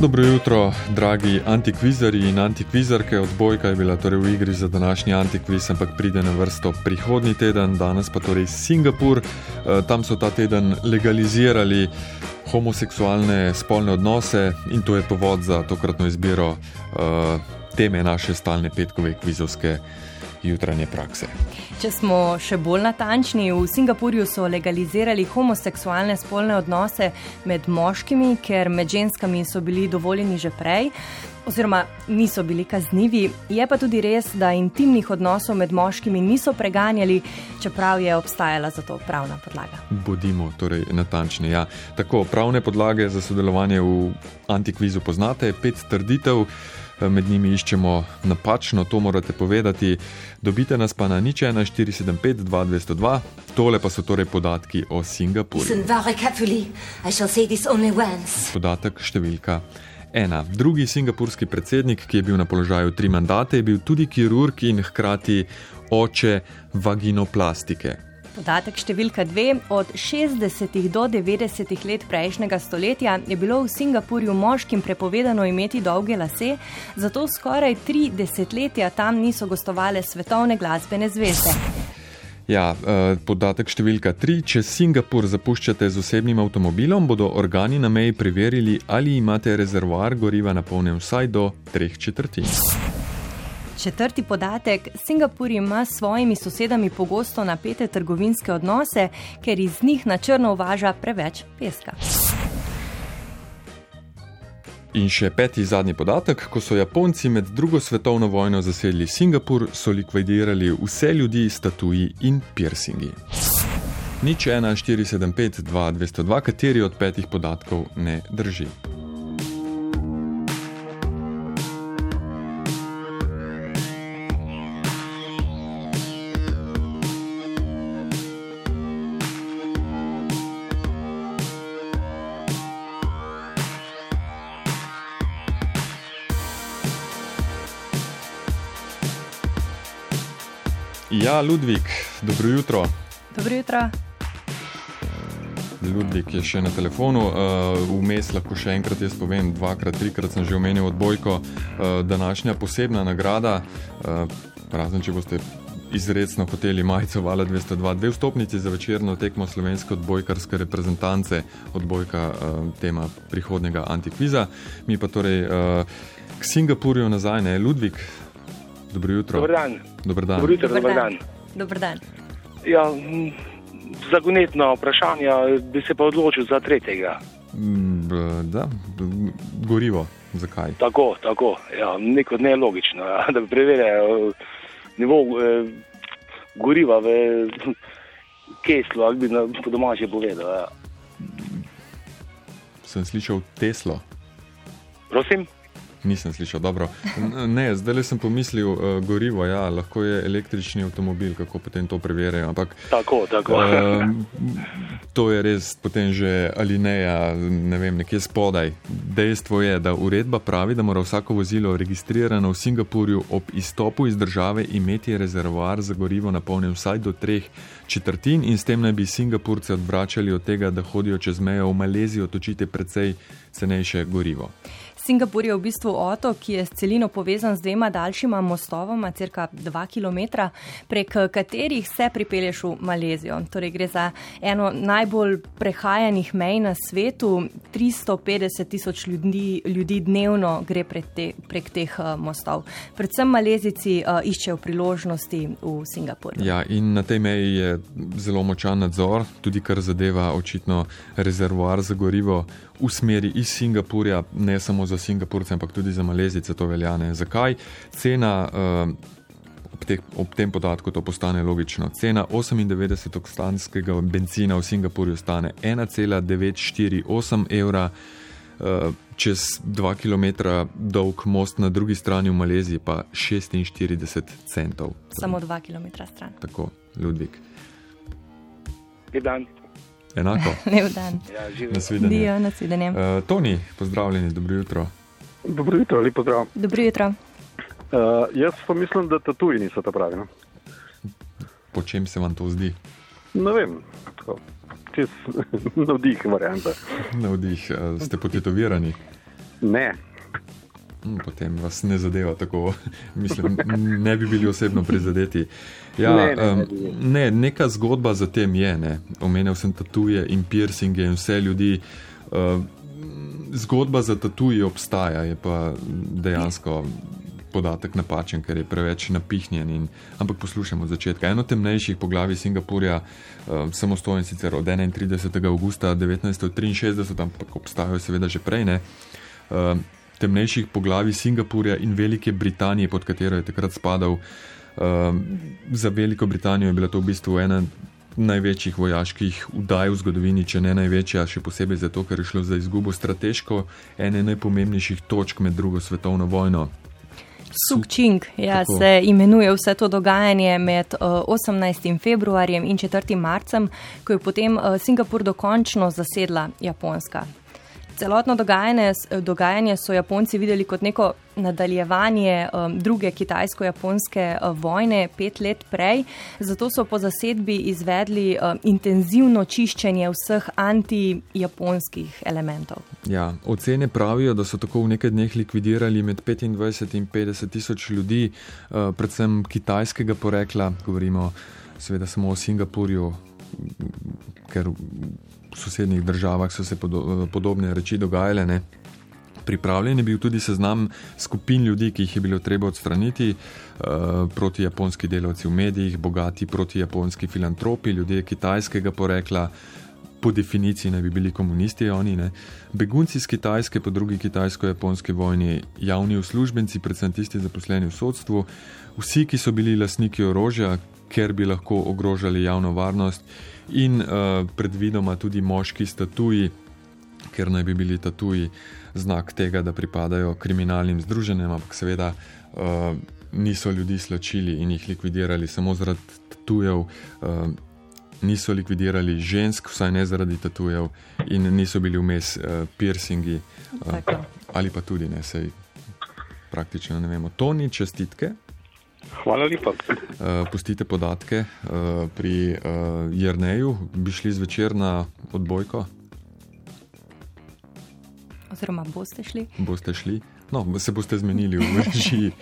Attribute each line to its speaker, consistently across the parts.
Speaker 1: Dobro jutro, dragi antikvizari in antikvizarke. Odbojka je bila torej v igri za današnji antikviz, ampak pride na vrsto prihodnji teden, danes pa torej Singapur. Eh, tam so ta teden legalizirali homoseksualne spolne odnose in to je povod za tokratno izbiro uh, teme naše stalne petkove kvizovske jutranje prakse.
Speaker 2: Če smo še bolj natančni, v Singapurju so legalizirali homoseksualne spolne odnose med moškimi, ker med ženskami so bili dovoljeni že prej. Oziroma, niso bili kaznivi, je pa tudi res, da intimnih odnosov med moškimi niso preganjali, čeprav je obstajala za to pravna podlaga.
Speaker 1: Bodimo torej natančni. Ja. Tako, pravne podlage za sodelovanje v antikvizu poznate, pet trditev med njimi iščemo napačno, to morate povedati. Dobite nas pa na nič 1475-2202, tole pa so torej podatki o Singapurju. Podatek številka. Ena. Drugi singapurski predsednik, ki je bil na položaju tri mandate, je bil tudi kirurg in hkrati oče vaginoplastike.
Speaker 2: Podatek številka dve. Od 60. do 90. let prejšnjega stoletja je bilo v Singapurju moškim prepovedano imeti dolge lase, zato skoraj tri desetletja tam niso gostovale svetovne glasbene zvezde.
Speaker 1: Ja, eh, podatek številka tri. Če Singapur zapuščate z osebnim avtomobilom, bodo organi na meji preverili, ali imate rezervoar goriva napolnjen vsaj do treh četrtin.
Speaker 2: Četrti podatek: Singapur ima s svojimi sosedami pogosto napete trgovinske odnose, ker iz njih na črno uvaža preveč peska.
Speaker 1: In še peti zadnji podatek: ko so Japonci med drugo svetovno vojno zasedli Singapur, so likvidirali vse ljudi s tatuji in piercingi. Nič 1, 475, 2, 202, kateri od petih podatkov ne drži. Ja, Ludvik, dobro jutro.
Speaker 2: Dobro jutro.
Speaker 1: Ludvik je še na telefonu, uh, vmes lahko še enkrat jaz povem, dvakrat, trikrat sem že omenil odbojko. Uh, današnja posebna nagrada, uh, razen če boste izredno hoteli majico Vala 202, dve vstopnici za večerno tekmo slovenske odbojkarske reprezentance, odbojka uh, tema prihodnega antikviza. Mi pa torej uh, k Singapurju nazaj, ne Ludvik. Dobro jutro.
Speaker 3: Dobar dan.
Speaker 1: Dobar dan.
Speaker 3: Dobro jutro,
Speaker 2: Dobar dan.
Speaker 3: dan.
Speaker 2: Dobar dan.
Speaker 3: Ja, zagonetno vprašanje, bi se pa odločil za tretjega.
Speaker 1: Mm, Da, gorivo, zakaj?
Speaker 3: Tako, tako, ja, neko nelogično, ja, da bi preverjal nivo eh, goriva v keslu, ali bi na, po domače povedal. Ja.
Speaker 1: Sem slišal Teslo.
Speaker 3: Prosim?
Speaker 1: Nisem slišal dobro. Ne, zdaj sem pomislil, uh, gorivo, ja, lahko je električni avtomobil, kako potem to preverjajo. Ampak
Speaker 3: Tako, tako.
Speaker 1: uh, to je res potem že alineja, ne vem, nekje spodaj. Dejstvo je, da uredba pravi, da mora vsako vozilo registrirano v Singapurju ob izstopu iz države imeti rezervoar za gorivo napolnjen vsaj do treh četrtin in s tem naj bi Singapurce odvračali od tega, da hodijo čez mejo v Malezijo točiti precej cenejše gorivo.
Speaker 2: Singapur je v bistvu otok, ki je s celino povezan z dvema daljšima mostovoma, crka 2 km, prek katerih se pripelješ v Malezijo. Torej gre za eno najbolj prehajanih mej na svetu. 350 tisoč ljudi, ljudi dnevno gre te, prek teh uh, mostov. Predvsem Malezici uh, iščejo priložnosti v Singapurju.
Speaker 1: Ja, in na tej meji je zelo močan nadzor, tudi kar zadeva očitno rezervoar za gorivo v smeri iz Singapurja, ne samo za Singapurce, ampak tudi za Malezice to veljane. Zakaj? Cena. Uh, Ob, teh, ob tem podatku to postane logično. Cena 98-oktanskega benzina v Singapurju stane 1,948 evra, eh, čez 2 km dolg most na drugi strani v Maleziji pa 46 centov.
Speaker 2: Samo 2 km stran.
Speaker 1: Tako, Ludvik.
Speaker 3: Je dan.
Speaker 1: Enako.
Speaker 2: Lep dan.
Speaker 3: Ja, živim.
Speaker 1: Nasvidenje.
Speaker 2: Dio, nasvidenje.
Speaker 1: Uh, Toni, pozdravljeni, dobro jutro.
Speaker 4: Dobro jutro, lepo zdrav.
Speaker 2: Dobro jutro.
Speaker 4: Uh, jaz pa mislim, da tatuji niso ta pravi. No?
Speaker 1: Po čem se vam to zdi?
Speaker 4: Ne vem, tako, čez navdih varianta.
Speaker 1: Navdih, uh, ste potetovirani.
Speaker 4: Ne.
Speaker 1: Hm, potem vas ne zadeva tako, mislim, ne bi bili osebno prizadeti. Ja,
Speaker 4: Ne, ne, ne
Speaker 1: um, ne, neka zgodba za tem je. Ne. Omenil sem tatuje in piercinge in vse ljudi. Uh, zgodba za tatuje obstaja, je pa dejansko podatek napačen, ker je preveč napihnjen. In, ampak poslušajmo od začetka. Eno temnejših poglavij Singapurja, uh, samostojen sicer od 31. augusta 1963, ampak obstajajo seveda že prej. Ne, uh, temnejših poglavij Singapurja in Velike Britanije, pod katero je takrat spadal. Um, za Veliko Britanijo je bila to v bistvu ena največjih vojaških udaj v zgodovini, če ne največja, še posebej zato, ker je šlo za izgubo strateško ene najpomembnejših točk med drugo svetovno vojno.
Speaker 2: Sukčing ja,
Speaker 1: Tako.
Speaker 2: se imenuje vse to dogajanje med uh, 18. februarjem in 4. marcem, ko je potem uh, Singapur dokončno zasedla Japonska. Celotno dogajanje, dogajanje so Japonci videli kot neko nadaljevanje um, druge kitajsko-japonske uh, vojne pet let prej, zato so po zasedbi izvedli um, intenzivno čiščenje vseh anti-japonskih elementov.
Speaker 1: Ja, ocene pravijo, da so tako v nekaj dneh likvidirali med 25 in 50 tisoč ljudi, uh, predvsem kitajskega porekla, govorimo seveda samo o Singapurju, ker v sosednjih državah so se podo podobne reči dogajale. Ne. Pripravljen je bil tudi seznam skupin ljudi, ki jih je bilo treba odstraniti, uh, proti japonski delavci v medijih, bogati proti japonski filantropi, ljudje kitajskega porekla, po definiciji naj bi bili komunisti, oni ne. Begunci iz Kitajske po drugi kitajsko-japonski vojni, javni uslužbenci, predvsem tisti zaposleni v sodstvu, vsi, ki so bili lastniki orožja, ker bi lahko ogrožali javno varnost, in uh, predvidoma tudi moški statuji, ker naj bi bili tatuji znak tega, da pripadajo kriminalnim združenjem, ampak seveda uh, niso ljudi slačili in jih likvidirali samo zaradi tatujev. Uh, Niso likvidirali žensk, vsaj ne zaradi tatujev, in niso bili vmes uh, piercingi, uh, ali pa tudi ne, sej praktično ne vemo. Toni, čestitke.
Speaker 4: Hvala lepa.
Speaker 1: Uh, pustite podatke uh, pri uh, Jrneju, bi šli zvečer na odbojko,
Speaker 2: Oziroma boste šli.
Speaker 1: boste šli. No, se boste zmenili v režiji.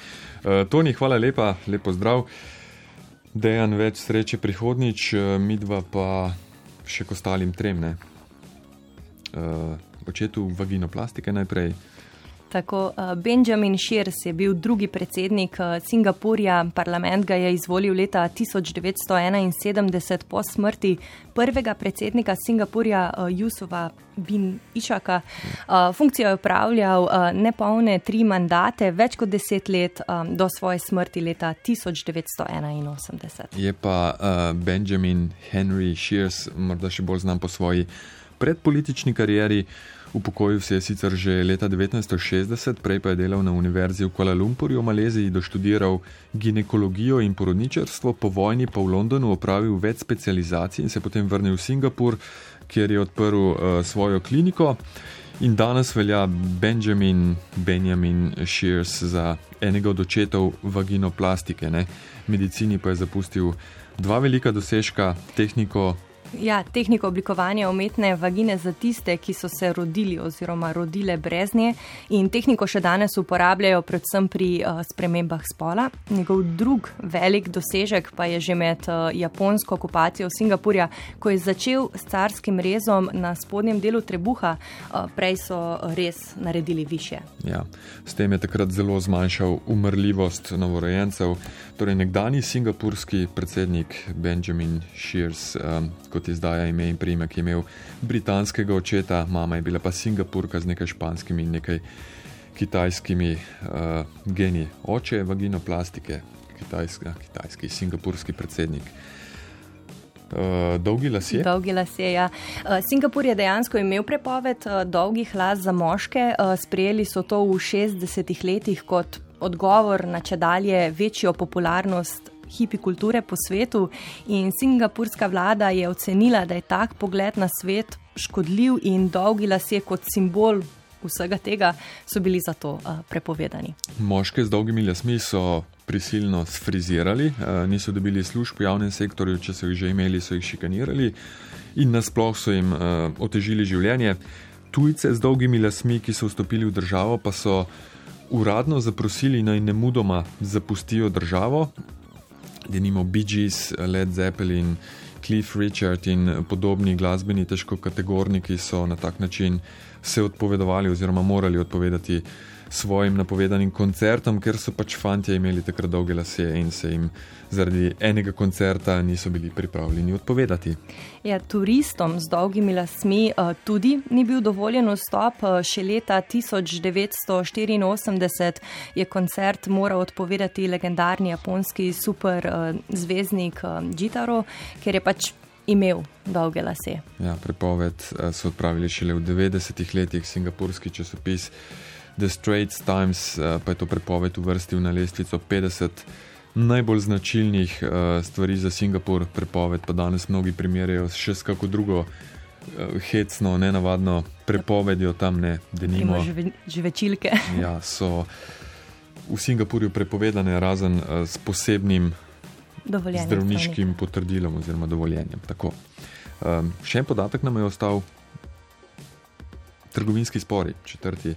Speaker 1: Uh, Toni, hvala lepa, lepo zdrav. Dejan, več sreče prihodnič, midva pa še k ostalim trem. Ne? Uh, očetu vaginoplastike najprej.
Speaker 2: Tako, uh, Benjamin Shears je bil drugi predsednik uh, Singapurja. Parlament ga je izvolil leta 1971 po smrti prvega predsednika Singapurja, Jusufa bin Išaka. Funkcijo je upravljal nepolne tri mandate, več kot deset let do svoje smrti leta 1981.
Speaker 1: Je pa Benjamin Henry Shears, morda še bolj znan po svoji predpolitični karieri. Upokojil se je sicer že leta 1960, prej pa je delal na univerzi v Kuala Lumpurju v Maleziji, doštudiral ginekologijo in porodničarstvo, po vojni pa v Londonu opravil več specializacij in se potem vrnil v Singapur, kjer je odprl uh, svojo kliniko. In danes velja Benjamin, Benjamin Shears za enega od očetov vaginoplastike. Ne? Medicini pa je zapustil dva velika dosežka, tehniko
Speaker 2: Ja, tehniko oblikovanja umetne vagine za tiste, ki so se rodili oziroma rodile brez nje in tehniko še danes uporabljajo predvsem pri uh, spremembah spola. Njegov drug velik dosežek pa je že med uh, japonsko okupacijo Singapurja, ko je začel s carskim rezom na spodnjem delu trebuha, uh, prej so res naredili više.
Speaker 1: Ja, s tem je takrat zelo zmanjšal umrljivost novorojencev. Torej, nekdani singapurski predsednik Benjamin Shears, um, kot izdaja ime in priimek, je imel britanskega očeta, mama je bila pa singapurka z nekaj španskimi in nekaj kitajskimi uh, geni. Oče je vaginoplastike, kitajska, kitajski, singapurski predsednik. Uh, dolgi lasje.
Speaker 2: Dolgi lasje. Ja. Uh, Singapur je dejansko imel prepoved uh, dolgih las za moške. Uh, sprejeli so to v 60-ih letih kot odgovor na če dalje večjo popularnost hipi kulture po svetu. In singapurska vlada je ocenila, da je tak pogled na svet škodljiv in dolgi lasje kot simbol. Vsega tega so bili zato uh, prepovedani.
Speaker 1: Moške z dolgimi lasmi so prisilno sfrizirali, niso dobili služb v javnem sektorju, če so jih že imeli, so jih šikanirali in nasploh so jim otežili življenje. Tujce z dolgimi lasmi, ki so vstopili v državo, pa so uradno zaprosili naj ne mudoma zapustijo državo, da Bee Gees, Led Zeppelin, Cliff Richard in podobni glasbeni težkokategorniki so na tak način se odpovedovali oziroma morali odpovedati svojim napovedanim koncertom, ker so pač fanti imeli takrat dolge lase in se jim zaradi enega koncerta niso bili pripravljeni odpovedati.
Speaker 2: Ja, turistom z dolgimi lasmi uh, tudi ni bil dovoljen vstop. Uh, še leta 1984 je koncert moral odpovedati legendarni japonski superzvezdnik uh, uh, Jitaro, ker je pač imel dolge lase.
Speaker 1: Ja, prepoved so odpravili šele v 90-ih letih, singapurski časopis. The Straits Times uh, pa je to prepoved uvrstil na lestvico 50 najbolj značilnih uh, stvari za Singapur, prepoved pa danes mnogi primerjajo še s kako drugo uh, hecno, nenavadno prepovedjo tam, ne, da nima
Speaker 2: žive, živečilke.
Speaker 1: ja, so v Singapurju prepovedane razen uh, s posebnim zdravniškim potrdilom oziroma dovoljenjem. Um, še en podatek nam je ostal. Trgovinski spori, četrti.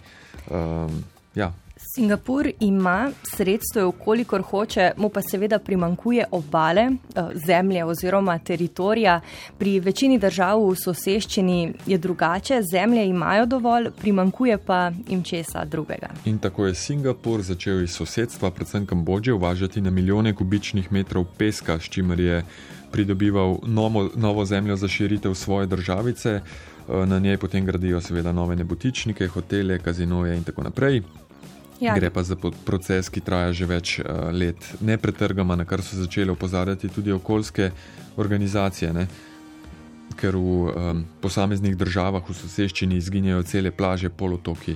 Speaker 1: Um, ja.
Speaker 2: Singapur ima sredstvo, kolikor hoče, mu pa seveda primankuje obale, eh, zemlje oziroma teritorija. Pri večini držav v soseščini je drugače, zemlje imajo dovolj, primankuje pa jim česa drugega.
Speaker 1: In tako je Singapur začel iz sosedstva, predvsem Kambodže, uvažati na milijone kubičnih metrov peska, s čimer je pridobival novo, novo zemljo za širitev svoje državice. Eh, na njej potem gradijo seveda nove nebotičnike, hotele, kazinoje in tako naprej. Ja. Gre pa za proces, ki traja že več uh, let, ne pretrgama, na kar so začele opozarjati tudi okoljske organizacije, ne? ker v um, posameznih državah v soseščini izginjajo cele plaže, polotoki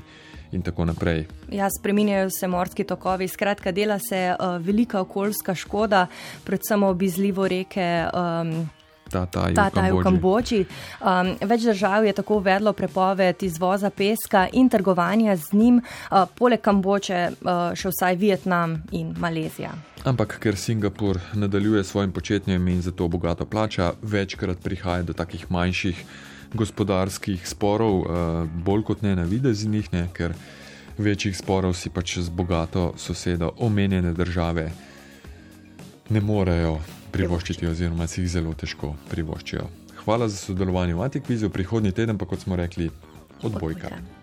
Speaker 1: in tako naprej.
Speaker 2: Ja, spreminjajo se morski tokovi, skratka, dela se uh, velika okoljska škoda, predvsem obizljivo reke. Um,
Speaker 1: ta taj
Speaker 2: v Kambodži. Um, več držav je tako uvedlo prepoved izvoza peska in trgovanja z njim, uh, poleg Kambodže uh, še vsaj Vietnam in Malezija.
Speaker 1: Ampak ker Singapur nadaljuje svojim početjem in zato bogato plača, večkrat prihaja do takih manjših gospodarskih sporov, uh, bolj kot ne na videznih, ne, ker večjih sporov si pač z bogato sosedo omenjene države ne morejo privoščiti, oziroma si jih zelo težko privoščijo. Hvala za sodelovanje v Antikvizu, prihodnji teden pa, kot smo rekli, odbojka. odbojka.